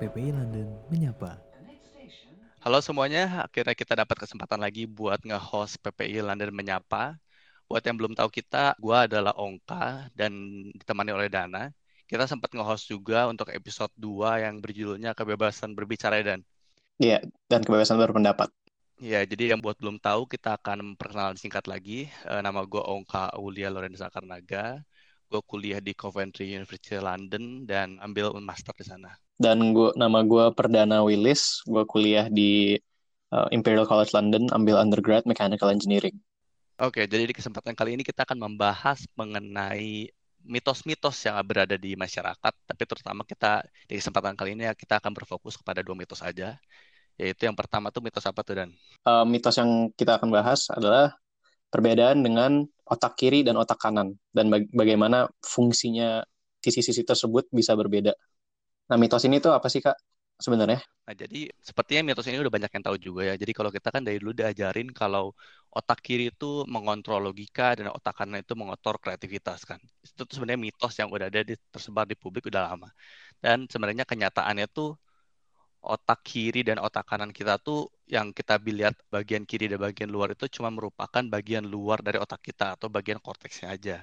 PPI London menyapa. Halo semuanya, akhirnya kita dapat kesempatan lagi buat nge-host PPI London Menyapa. Buat yang belum tahu kita, gue adalah Ongka dan ditemani oleh Dana. Kita sempat nge-host juga untuk episode 2 yang berjudulnya Kebebasan Berbicara dan Iya, dan kebebasan berpendapat. Ya, jadi yang buat belum tahu, kita akan memperkenalkan singkat lagi. E, nama gue Ongka Aulia Lorenza Karnaga. Gue kuliah di Coventry University London dan ambil master di sana. Dan gua, nama gue Perdana Willis. Gue kuliah di uh, Imperial College London, ambil undergrad Mechanical Engineering. Oke, jadi di kesempatan kali ini kita akan membahas mengenai mitos-mitos yang berada di masyarakat, tapi terutama kita di kesempatan kali ini ya, kita akan berfokus kepada dua mitos aja, yaitu yang pertama tuh mitos apa tuh Dan? Uh, mitos yang kita akan bahas adalah perbedaan dengan otak kiri dan otak kanan dan baga bagaimana fungsinya sisi-sisi tersebut bisa berbeda. Nah, mitos ini tuh apa sih Kak? sebenarnya? Nah, jadi sepertinya mitos ini udah banyak yang tahu juga ya. Jadi kalau kita kan dari dulu diajarin kalau otak kiri itu mengontrol logika dan otak kanan itu mengotor kreativitas kan. Itu tuh sebenarnya mitos yang udah ada di, tersebar di publik udah lama. Dan sebenarnya kenyataannya tuh otak kiri dan otak kanan kita tuh yang kita lihat bagian kiri dan bagian luar itu cuma merupakan bagian luar dari otak kita atau bagian korteksnya aja.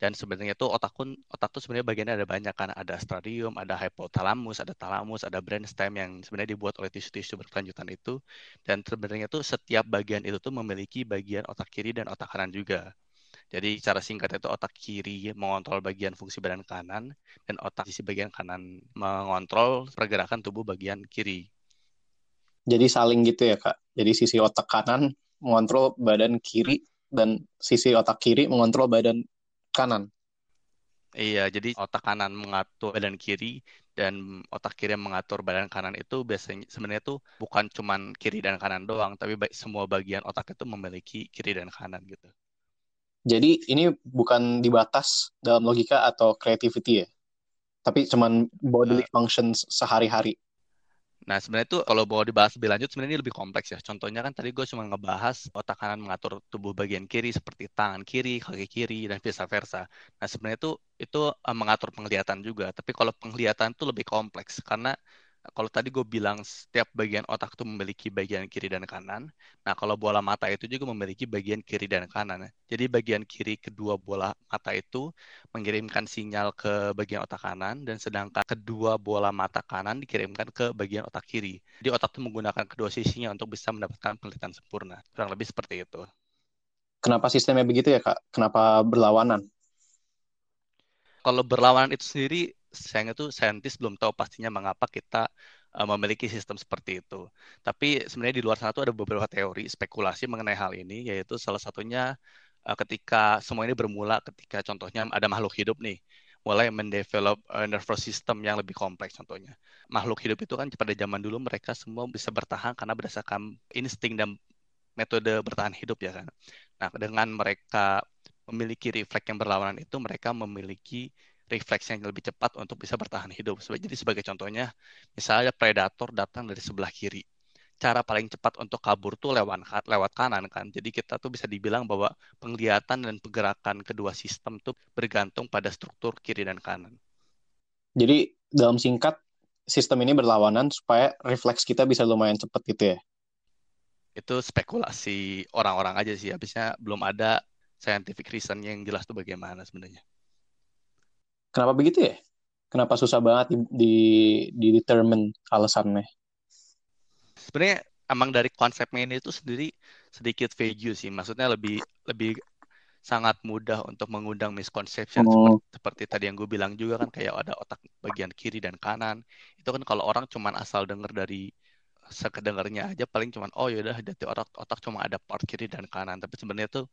Dan sebenarnya itu otak pun otak tuh sebenarnya bagiannya ada banyak kan, ada stradium, ada hypothalamus, ada thalamus, ada brainstem yang sebenarnya dibuat oleh tisu-tisu berkelanjutan itu. Dan sebenarnya tuh setiap bagian itu tuh memiliki bagian otak kiri dan otak kanan juga. Jadi cara singkat itu otak kiri mengontrol bagian fungsi badan kanan dan otak sisi bagian kanan mengontrol pergerakan tubuh bagian kiri. Jadi saling gitu ya kak. Jadi sisi otak kanan mengontrol badan kiri dan sisi otak kiri mengontrol badan kanan. Iya, jadi otak kanan mengatur badan kiri dan otak kiri yang mengatur badan kanan itu biasanya sebenarnya itu bukan cuman kiri dan kanan doang, tapi baik semua bagian otak itu memiliki kiri dan kanan gitu. Jadi ini bukan dibatas dalam logika atau creativity ya, tapi cuman bodily uh, functions sehari-hari. Nah, sebenarnya itu kalau mau dibahas lebih lanjut sebenarnya ini lebih kompleks ya. Contohnya kan tadi gue cuma ngebahas otak kanan mengatur tubuh bagian kiri seperti tangan kiri, kaki kiri, dan vice versa. Nah, sebenarnya itu itu uh, mengatur penglihatan juga. Tapi kalau penglihatan itu lebih kompleks karena kalau tadi gue bilang setiap bagian otak itu memiliki bagian kiri dan kanan. Nah, kalau bola mata itu juga memiliki bagian kiri dan kanan. Jadi bagian kiri kedua bola mata itu mengirimkan sinyal ke bagian otak kanan dan sedangkan kedua bola mata kanan dikirimkan ke bagian otak kiri. Jadi otak itu menggunakan kedua sisinya untuk bisa mendapatkan penglihatan sempurna. Kurang lebih seperti itu. Kenapa sistemnya begitu ya, Kak? Kenapa berlawanan? Kalau berlawanan itu sendiri sayangnya tuh saintis belum tahu pastinya mengapa kita uh, memiliki sistem seperti itu. Tapi sebenarnya di luar sana tuh ada beberapa teori spekulasi mengenai hal ini, yaitu salah satunya uh, ketika semua ini bermula ketika contohnya ada makhluk hidup nih, mulai mendevelop uh, nervous system yang lebih kompleks contohnya. Makhluk hidup itu kan pada zaman dulu mereka semua bisa bertahan karena berdasarkan insting dan metode bertahan hidup ya kan. Nah, dengan mereka memiliki refleks yang berlawanan itu, mereka memiliki refleks yang lebih cepat untuk bisa bertahan hidup. Jadi sebagai contohnya, misalnya predator datang dari sebelah kiri. Cara paling cepat untuk kabur tuh lewat lewat kanan kan. Jadi kita tuh bisa dibilang bahwa penglihatan dan pergerakan kedua sistem tuh bergantung pada struktur kiri dan kanan. Jadi dalam singkat sistem ini berlawanan supaya refleks kita bisa lumayan cepat gitu ya. Itu spekulasi orang-orang aja sih. Habisnya belum ada scientific reason yang jelas tuh bagaimana sebenarnya. Kenapa begitu ya? Kenapa susah banget di, di, di determine alasannya? Sebenarnya emang dari konsepnya ini itu sendiri sedikit vague sih. Maksudnya lebih lebih sangat mudah untuk mengundang misconception oh. seperti, seperti tadi yang gue bilang juga kan kayak ada otak bagian kiri dan kanan. Itu kan kalau orang cuma asal denger dari sekedengarnya aja paling cuma oh yaudah jadi otak otak cuma ada part kiri dan kanan tapi sebenarnya tuh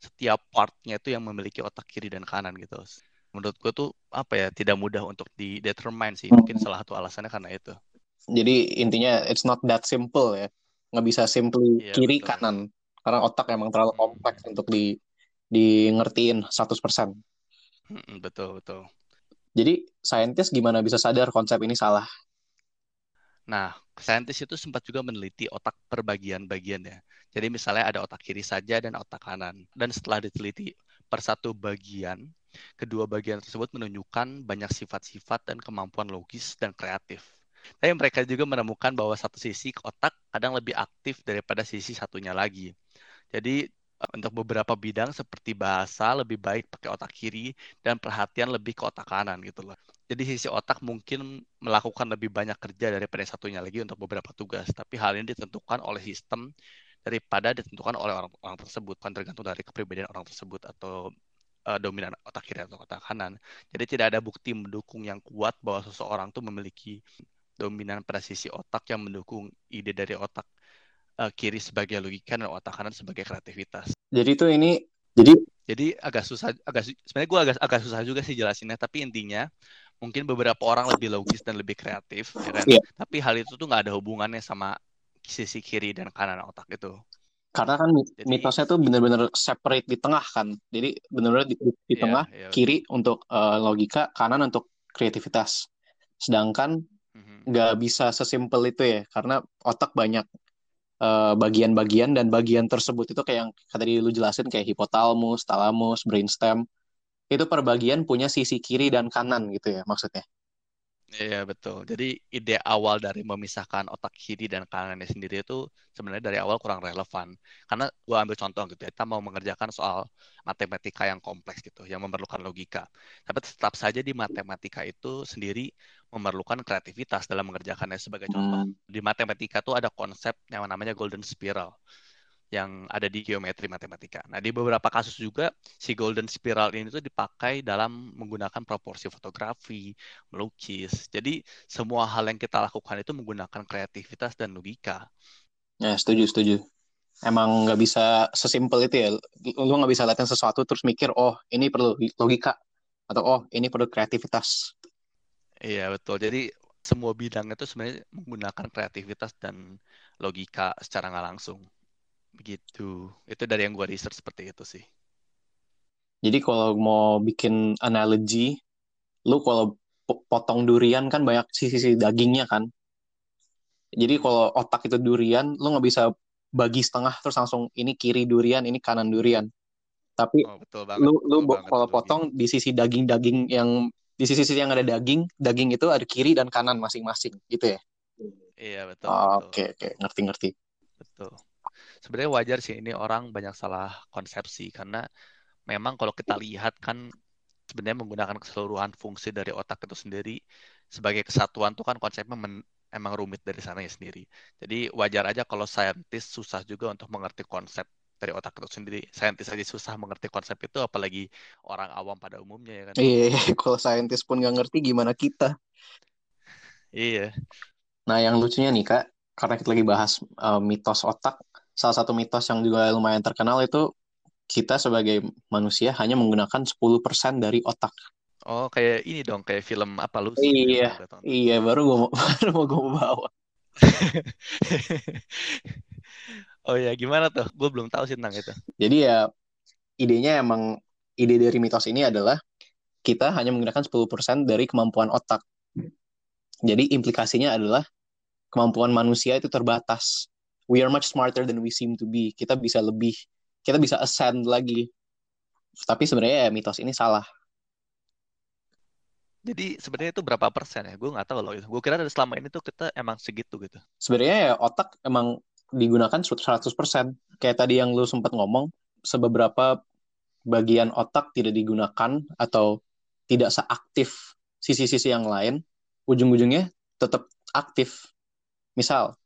setiap partnya itu yang memiliki otak kiri dan kanan gitu menurut gue tuh apa ya tidak mudah untuk di determine sih mungkin hmm. salah satu alasannya karena itu jadi intinya it's not that simple ya nggak bisa simply yeah, kiri betul. kanan karena otak emang terlalu hmm. kompleks untuk di di ngertiin 100% hmm, betul betul jadi saintis gimana bisa sadar konsep ini salah Nah, saintis itu sempat juga meneliti otak per bagian-bagiannya. Jadi misalnya ada otak kiri saja dan otak kanan. Dan setelah diteliti per satu bagian, Kedua bagian tersebut menunjukkan banyak sifat-sifat dan kemampuan logis dan kreatif. Tapi mereka juga menemukan bahwa satu sisi otak kadang lebih aktif daripada sisi satunya lagi. Jadi untuk beberapa bidang seperti bahasa lebih baik pakai otak kiri dan perhatian lebih ke otak kanan gitu loh. Jadi sisi otak mungkin melakukan lebih banyak kerja daripada satunya lagi untuk beberapa tugas, tapi hal ini ditentukan oleh sistem daripada ditentukan oleh orang, orang tersebut, kan tergantung dari kepribadian orang tersebut atau uh, dominan otak kiri atau otak kanan. Jadi tidak ada bukti mendukung yang kuat bahwa seseorang tuh memiliki dominan pada sisi otak yang mendukung ide dari otak uh, kiri sebagai logika dan otak kanan sebagai kreativitas. Jadi tuh ini jadi jadi agak susah agak sebenarnya gue agak agak susah juga sih jelasinnya tapi intinya mungkin beberapa orang lebih logis dan lebih kreatif ya kan yeah. tapi hal itu tuh nggak ada hubungannya sama sisi kiri dan kanan otak itu karena kan jadi, mitosnya tuh bener-bener separate di tengah kan jadi bener-bener di, di yeah, tengah yeah. kiri untuk uh, logika kanan untuk kreativitas sedangkan mhm. nggak mm -hmm. bisa sesimpel itu ya karena otak banyak Eh, bagian-bagian uh, dan bagian tersebut itu kayak yang tadi lu jelasin kayak hipotalamus, talamus, brainstem itu per bagian punya sisi kiri dan kanan gitu ya maksudnya. Iya betul. Jadi ide awal dari memisahkan otak kiri dan kanannya sendiri itu sebenarnya dari awal kurang relevan. Karena gue ambil contoh gitu ya, kita mau mengerjakan soal matematika yang kompleks gitu, yang memerlukan logika. Tapi tetap saja di matematika itu sendiri memerlukan kreativitas dalam mengerjakannya. Sebagai contoh, hmm. di matematika tuh ada konsep yang namanya golden spiral yang ada di geometri matematika. Nah, di beberapa kasus juga si golden spiral ini tuh dipakai dalam menggunakan proporsi fotografi, melukis. Jadi semua hal yang kita lakukan itu menggunakan kreativitas dan logika. Ya, setuju, setuju. Emang nggak bisa sesimpel itu ya. Lu nggak bisa lihatin sesuatu terus mikir, oh ini perlu logika. Atau oh ini perlu kreativitas. Iya, betul. Jadi semua bidang itu sebenarnya menggunakan kreativitas dan logika secara nggak langsung. Begitu. Itu dari yang gue research seperti itu sih. Jadi kalau mau bikin analogi, lu kalau potong durian kan banyak sisi-sisi dagingnya kan. Jadi kalau otak itu durian, lu nggak bisa bagi setengah terus langsung ini kiri durian, ini kanan durian. Tapi oh, betul banget, lu lu betul kalau potong di sisi daging-daging yang di sisi-sisi yang ada daging, daging itu ada kiri dan kanan masing-masing, gitu ya. Iya betul. Oke oke, ngerti-ngerti. Betul sebenarnya wajar sih ini orang banyak salah konsepsi karena memang kalau kita lihat kan sebenarnya menggunakan keseluruhan fungsi dari otak itu sendiri sebagai kesatuan tuh kan konsepnya men, emang rumit dari sana ya sendiri. Jadi wajar aja kalau saintis susah juga untuk mengerti konsep dari otak itu sendiri. Saintis aja susah mengerti konsep itu, apalagi orang awam pada umumnya ya kan. Iya, kalau saintis pun nggak ngerti gimana kita. Iya. Nah, yang lucunya nih kak, karena kita lagi bahas uh, mitos otak, salah satu mitos yang juga lumayan terkenal itu kita sebagai manusia hanya menggunakan 10% dari otak. Oh, kayak ini dong, kayak film apa lu? Iya, iya, baru gua mau, baru mau gue bawa. oh ya, gimana tuh? Gue belum tahu sih tentang itu. Jadi ya, idenya emang, ide dari mitos ini adalah kita hanya menggunakan 10% dari kemampuan otak. Jadi implikasinya adalah kemampuan manusia itu terbatas we are much smarter than we seem to be. Kita bisa lebih, kita bisa ascend lagi. Tapi sebenarnya ya, mitos ini salah. Jadi sebenarnya itu berapa persen ya? Gue nggak tahu loh. Gue kira dari selama ini tuh kita emang segitu gitu. Sebenarnya ya otak emang digunakan 100%. Kayak tadi yang lu sempat ngomong, sebeberapa bagian otak tidak digunakan atau tidak seaktif sisi-sisi yang lain, ujung-ujungnya tetap aktif. Misal,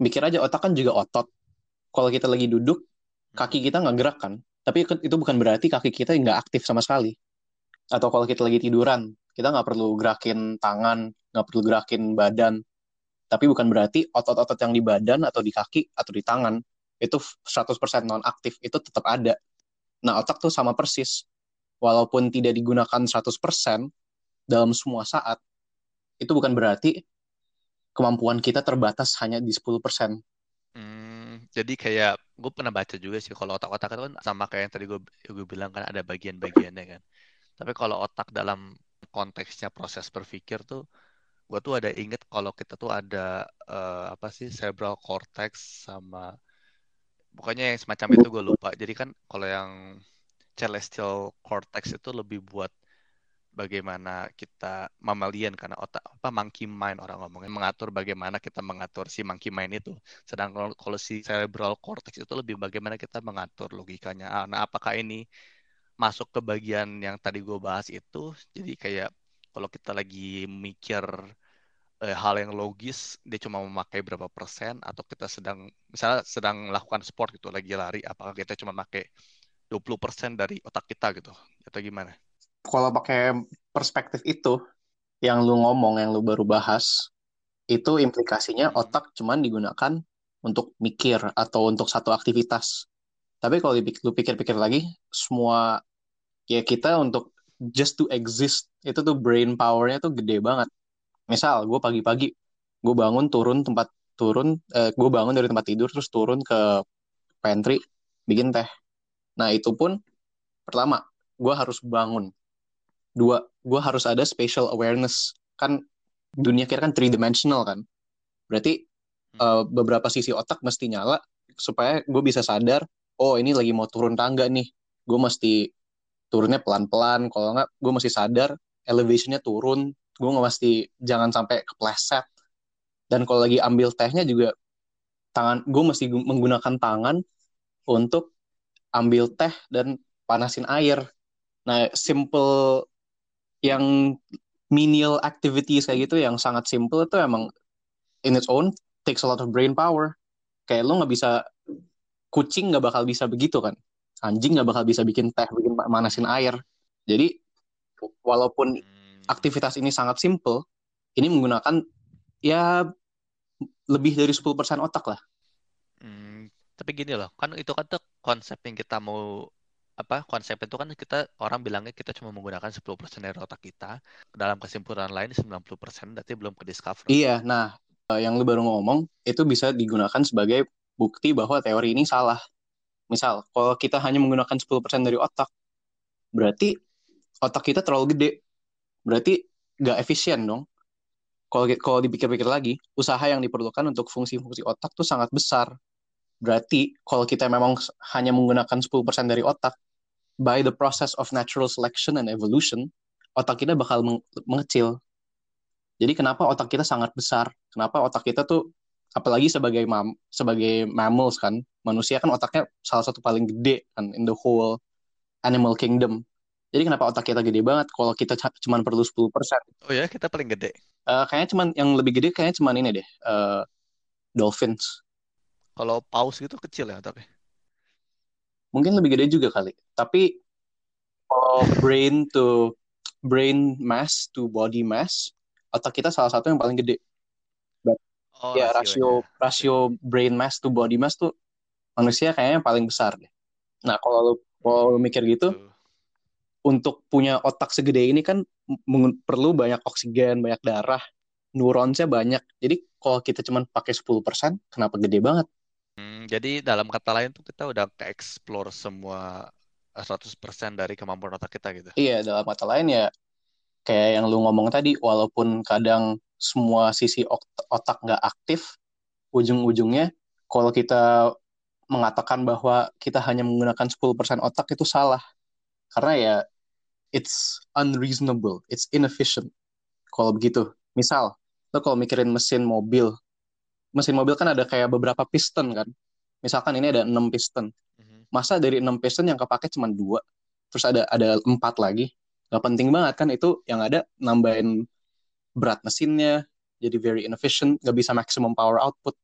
mikir aja otak kan juga otot. Kalau kita lagi duduk, kaki kita nggak gerak kan. Tapi itu bukan berarti kaki kita nggak aktif sama sekali. Atau kalau kita lagi tiduran, kita nggak perlu gerakin tangan, nggak perlu gerakin badan. Tapi bukan berarti otot-otot yang di badan atau di kaki atau di tangan itu 100% non aktif, itu tetap ada. Nah, otak tuh sama persis. Walaupun tidak digunakan 100% dalam semua saat, itu bukan berarti kemampuan kita terbatas hanya di 10%. Hmm, jadi kayak gue pernah baca juga sih kalau otak-otak itu kan sama kayak yang tadi gue gue bilang kan ada bagian-bagiannya kan. Tapi kalau otak dalam konteksnya proses berpikir tuh gue tuh ada inget kalau kita tuh ada uh, apa sih cerebral cortex sama pokoknya yang semacam itu gue lupa. Jadi kan kalau yang celestial cortex itu lebih buat bagaimana kita mammalian karena otak apa monkey mind orang ngomongnya mengatur bagaimana kita mengatur si monkey mind itu. Sedang kalau, kalau si cerebral cortex itu lebih bagaimana kita mengatur logikanya. Ah, nah, apakah ini masuk ke bagian yang tadi gue bahas itu? Jadi kayak kalau kita lagi mikir eh, hal yang logis, dia cuma memakai berapa persen atau kita sedang misalnya sedang melakukan sport gitu lagi lari, apakah kita cuma pakai 20% dari otak kita gitu atau gimana? Kalau pakai perspektif itu yang lu ngomong yang lu baru bahas itu implikasinya otak cuman digunakan untuk mikir atau untuk satu aktivitas. Tapi kalau lu pikir-pikir lagi, semua ya kita untuk just to exist itu tuh brain power-nya tuh gede banget. Misal gue pagi-pagi gue bangun turun tempat turun, eh, gue bangun dari tempat tidur terus turun ke pantry bikin teh. Nah itu pun pertama gue harus bangun. Dua, gue harus ada spatial awareness. Kan dunia kita kan three dimensional kan. Berarti Hmm. eh, beberapa sisi otak mesti nyala supaya gue bisa sadar, oh ini lagi mau turun tangga nih. Gue mesti turunnya pelan-pelan. Kalau nggak, gue mesti sadar elevationnya turun. Gue nggak mesti jangan sampai kepleset. Dan kalau lagi ambil tehnya juga tangan, gue mesti gu- menggunakan tangan untuk ambil teh dan panasin air. Nah, simple yang menial activities kayak gitu yang sangat simple itu emang in its own takes a lot of brain power. Kayak lo nggak bisa kucing nggak bakal bisa begitu kan, anjing nggak bakal bisa bikin teh, bikin manasin air. Jadi walaupun Hmm. aktivitas ini sangat simple, ini menggunakan ya lebih dari 10% otak lah. Hmm, tapi gini loh, kan itu kan tuh konsep yang kita mau apa konsep itu kan kita orang bilangnya kita cuma menggunakan 10% dari otak kita. Dalam kesimpulan lain 90% berarti belum ke discover. Iya, nah eh, yang lu baru ngomong itu bisa digunakan sebagai bukti bahwa teori ini salah. Misal, kalau kita hanya menggunakan 10% dari otak, berarti otak kita terlalu gede. Berarti nggak efisien dong. Kalau kalau dipikir-pikir lagi, usaha yang diperlukan untuk fungsi-fungsi otak tuh sangat besar. Berarti kalau kita memang hanya menggunakan 10% dari otak, by the process of natural selection and evolution, otak kita bakal meng- mengecil. Jadi kenapa otak kita sangat besar? Kenapa otak kita tuh apalagi sebagai mam sebagai mammals kan, manusia kan otaknya salah satu paling gede kan in the whole animal kingdom. Jadi kenapa otak kita gede banget kalau kita cuman perlu 10%? Oh ya, kita paling gede. Eh, kayaknya cuman yang lebih gede kayaknya cuman ini deh, eh, dolphins. Kalau paus gitu kecil ya otaknya. Mungkin lebih gede juga kali. Tapi kalau brain to brain mass to body mass, otak kita salah satu yang paling gede. Oh, ya rasio rasio brain mass to body mass tuh manusia kayaknya paling besar deh. Nah kalau lu kalau lu mikir gitu, gitu. untuk punya otak segede ini kan perlu banyak oksigen, banyak darah, neuronsnya banyak. Jadi kalau kita cuma pakai 10%, kenapa gede banget? Hmm, jadi dalam kata lain tuh kita udah ke-explore semua eh, 100% dari kemampuan otak kita gitu. Iya, dalam kata lain ya kayak yang lu ngomong tadi, walaupun kadang semua sisi ot- otak nggak aktif, ujung-ujungnya kalau kita mengatakan bahwa kita hanya menggunakan 10% otak itu salah. Karena ya it's unreasonable, it's inefficient. Kalau begitu, misal lo kalau mikirin mesin mobil, mesin mobil kan ada kayak beberapa piston kan. Misalkan ini ada 6 piston. Mhm. Masa dari 6 piston yang kepake cuma dua, terus ada ada empat lagi. Gak penting banget kan itu yang ada nambahin berat mesinnya, jadi very inefficient, gak bisa maximum power output.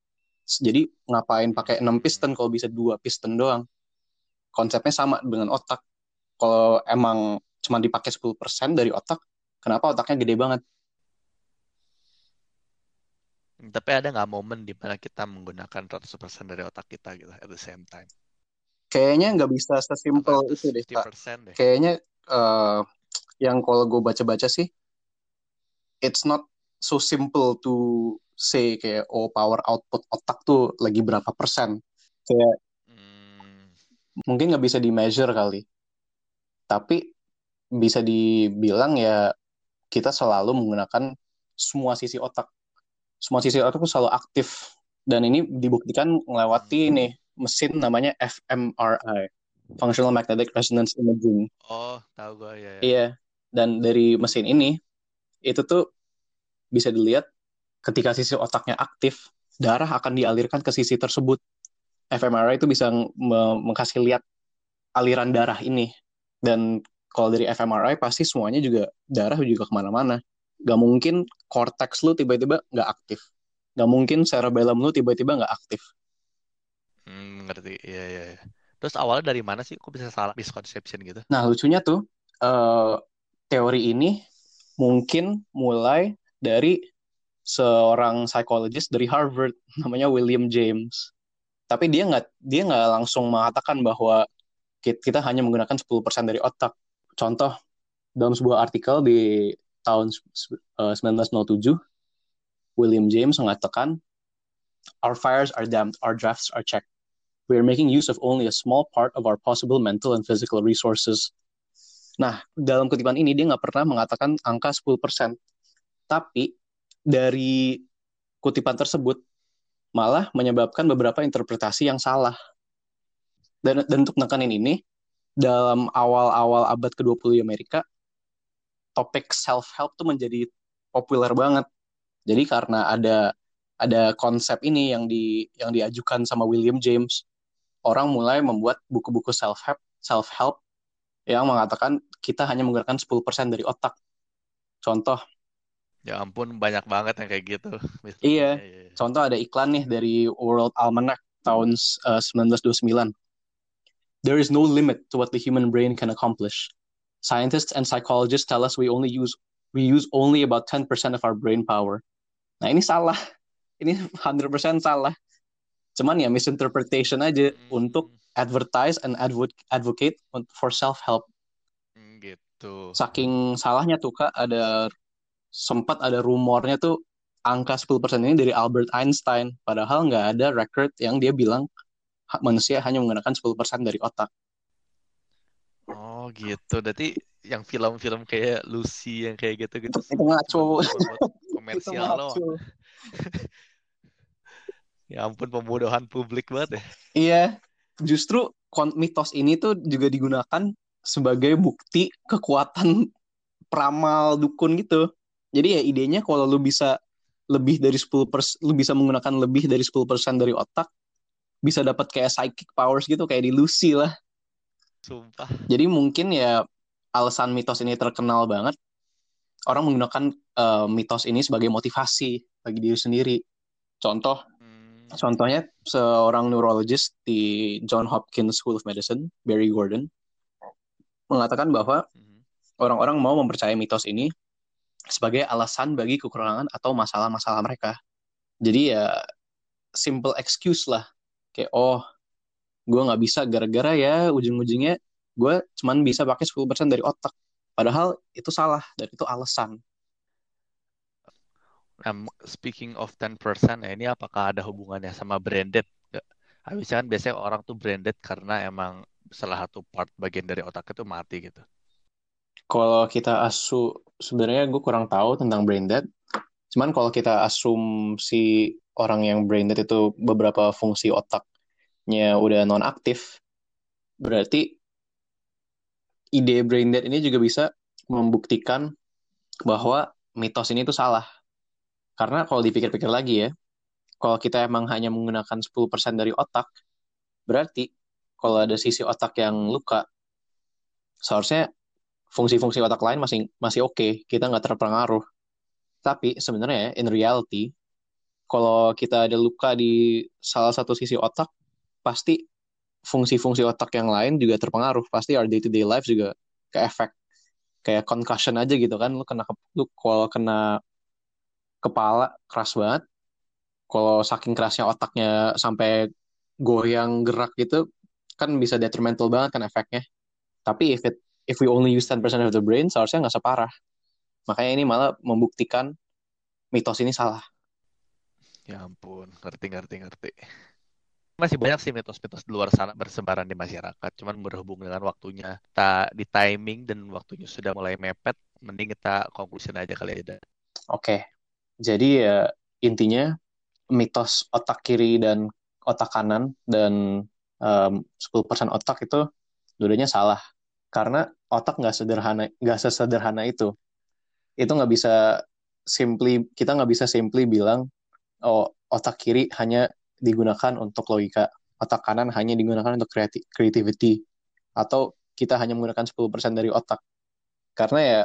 Jadi ngapain pakai 6 piston kalau bisa dua piston doang? Konsepnya sama dengan otak. Kalau emang cuma dipakai 10% dari otak, kenapa otaknya gede banget? Tapi ada nggak momen di mana kita menggunakan 100% dari otak kita gitu at the same time? Kayaknya nggak bisa sesimpel itu deh, Kak. 50% deh. Kayaknya eh, yang kalau gue baca-baca sih, it's not so simple to say kayak oh power output otak tuh lagi berapa persen. Kayak Hmm, mungkin nggak bisa di measure kali, tapi bisa dibilang ya kita selalu menggunakan semua sisi otak. Semua sisi otak tuh selalu aktif. Dan ini dibuktikan melewati nih mesin namanya fMRI, Functional Magnetic Resonance Imaging. Oh, tahu gue ya. ya. Iya. Dan dari mesin ini, itu tuh bisa dilihat ketika sisi otaknya aktif, darah akan dialirkan ke sisi tersebut. fMRI itu bisa mengkasih lihat aliran darah ini. Dan kalau dari fMRI pasti semuanya juga darah juga ke mana-mana. Gak mungkin cortex lu tiba-tiba nggak aktif. Gak mungkin cerebellum lu tiba-tiba nggak aktif. Hmm, ngerti. Iya, iya, iya. Terus awalnya dari mana sih? Kok bisa salah misconception gitu? Nah, lucunya tuh, uh, teori ini mungkin mulai dari seorang psikologis dari Harvard, namanya William James. Tapi dia nggak dia nggak langsung mengatakan bahwa kita hanya menggunakan 10% dari otak. Contoh, dalam sebuah artikel di tahun 1907, eh, William James mengatakan, Our fires are damned, our drafts are checked. We are making use of only a small part of our possible mental and physical resources. Nah, dalam kutipan ini dia nggak pernah mengatakan angka 10%. Tapi dari kutipan tersebut malah menyebabkan beberapa interpretasi yang salah. Dan, dan untuk nekanin ini, dalam awal-awal abad ke-20 di Amerika, topik self-help tuh menjadi populer banget. Jadi karena ada ada konsep ini yang di yang diajukan sama William James, orang mulai membuat buku-buku self-help self-help yang mengatakan kita hanya menggunakan 10% dari otak. Contoh. Ya ampun, banyak banget yang kayak gitu. Iya. Contoh ada iklan nih dari World Almanac tahun uh, 1929 There is no limit to what the human brain can accomplish. Scientists and psychologists tell us we only use we use only about 10% of our brain power. Nah, ini salah. Ini 100% salah. Cuman ya misinterpretation aja hmm. untuk advertise and advocate for self-help. Hmm, gitu. Saking salahnya tuh Kak, ada sempat ada rumornya tuh angka 10% ini dari Albert Einstein. Padahal nggak ada record yang dia bilang manusia hanya menggunakan 10% dari otak. Oh gitu. Berarti yang film-film kayak Lucy yang kayak gitu gitu. Itu ngaco. Komersial loh. ya ampun pembodohan publik banget ya. Iya. Justru mitos ini tuh juga digunakan sebagai bukti kekuatan peramal dukun gitu. Jadi ya idenya kalau lu bisa lebih dari 10 persen, lu bisa menggunakan lebih dari 10% dari otak, bisa dapat kayak psychic powers gitu kayak di Lucy lah. Sumpah. Jadi mungkin ya alasan mitos ini terkenal banget. Orang menggunakan uh, mitos ini sebagai motivasi bagi diri sendiri. Contoh, hmm. contohnya seorang neurologist di John Hopkins School of Medicine, Barry Gordon, mengatakan bahwa hmm. orang-orang mau mempercayai mitos ini sebagai alasan bagi kekurangan atau masalah-masalah mereka. Jadi ya simple excuse lah kayak oh gue nggak bisa gara-gara ya ujung-ujungnya gue cuman bisa pakai 10% dari otak padahal itu salah dan itu alasan um, speaking of 10% ya ini apakah ada hubungannya sama branded Habisnya kan biasanya orang tuh branded karena emang salah satu part bagian dari otak itu mati gitu. Kalau kita asu sebenarnya gue kurang tahu tentang branded. Cuman kalau kita asumsi orang yang brain dead itu beberapa fungsi otaknya udah non aktif berarti ide brain dead ini juga bisa membuktikan bahwa mitos ini tuh salah karena kalau dipikir-pikir lagi ya kalau kita emang hanya menggunakan 10% dari otak berarti kalau ada sisi otak yang luka seharusnya fungsi-fungsi otak lain masih masih oke okay. kita nggak terpengaruh tapi sebenarnya in reality kalau kita ada luka di salah satu sisi otak, pasti fungsi-fungsi otak yang lain juga terpengaruh. Pasti our day-to-day life juga ke efek kayak concussion aja gitu kan. Lu kena lu kalau kena kepala keras banget. Kalau saking kerasnya otaknya sampai goyang gerak gitu kan bisa detrimental banget kan efeknya. Tapi if it if we only use 10% of the brain seharusnya nggak separah. Makanya ini malah membuktikan mitos ini salah. Ya ampun, ngerti ngerti ngerti. Masih banyak sih mitos-mitos di luar sana bersebaran di masyarakat. Cuman berhubung dengan waktunya kita di timing dan waktunya sudah mulai mepet, mending kita konklusi aja kali ya. Oke, jadi ya intinya mitos otak kiri dan otak kanan dan um, 10% otak itu dulunya salah. karena otak nggak sederhana nggak sesederhana itu itu nggak bisa simply kita nggak bisa simply bilang oh otak kiri hanya digunakan untuk logika otak kanan hanya digunakan untuk creativity. Atau kita hanya menggunakan 10% dari otak. Karena ya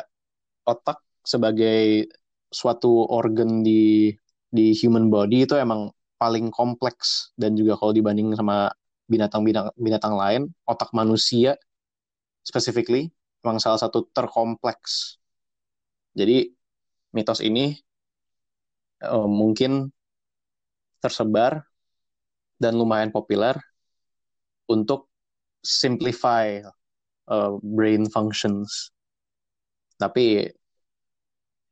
otak sebagai suatu organ di di human body itu emang paling kompleks. Dan juga kalau dibanding sama binatang-binatang binatang lain otak manusia specifically memang salah satu terkompleks. Jadi mitos ini uh, mungkin tersebar dan lumayan populer untuk simplify uh, brain functions. Tapi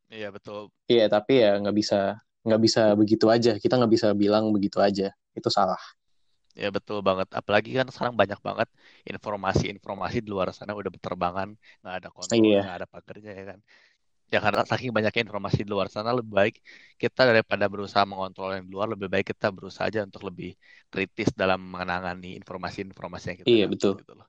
iya betul. Iya tapi ya nggak bisa nggak bisa begitu aja. Kita nggak bisa bilang begitu aja. Itu salah. Ya betul banget. Apalagi kan sekarang banyak banget informasi-informasi di luar sana udah berterbangan, nggak ada kontrol, iya. nggak ada pagarnya ya kan ya karena saking banyaknya informasi di luar sana lebih baik kita daripada berusaha mengontrol yang di luar lebih baik kita berusaha aja untuk lebih kritis dalam menangani informasi-informasi yang kita iya betul. gitu loh.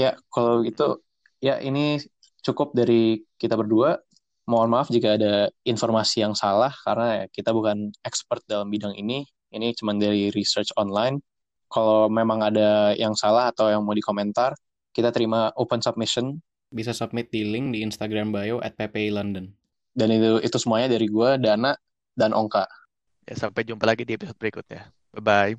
ya kalau itu ya ini cukup dari kita berdua. Mohon maaf jika ada informasi yang salah karena kita bukan expert dalam bidang ini. Ini cuma dari research online. Kalau memang ada yang salah atau yang mau dikomentar kita terima open submission bisa submit di link di Instagram bio at PPI London. Dan itu itu semuanya dari gue, Dana, dan Ongka. Ya, sampai jumpa lagi di episode berikutnya. Bye-bye.